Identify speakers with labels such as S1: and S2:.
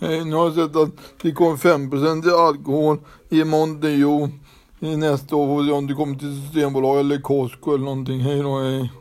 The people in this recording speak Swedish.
S1: Hej, nu har jag sett att det kommer 5% i alkohol i Monteo i nästa år. Får se om det kommer till systembolaget eller Costco eller någonting. Hej då, hej.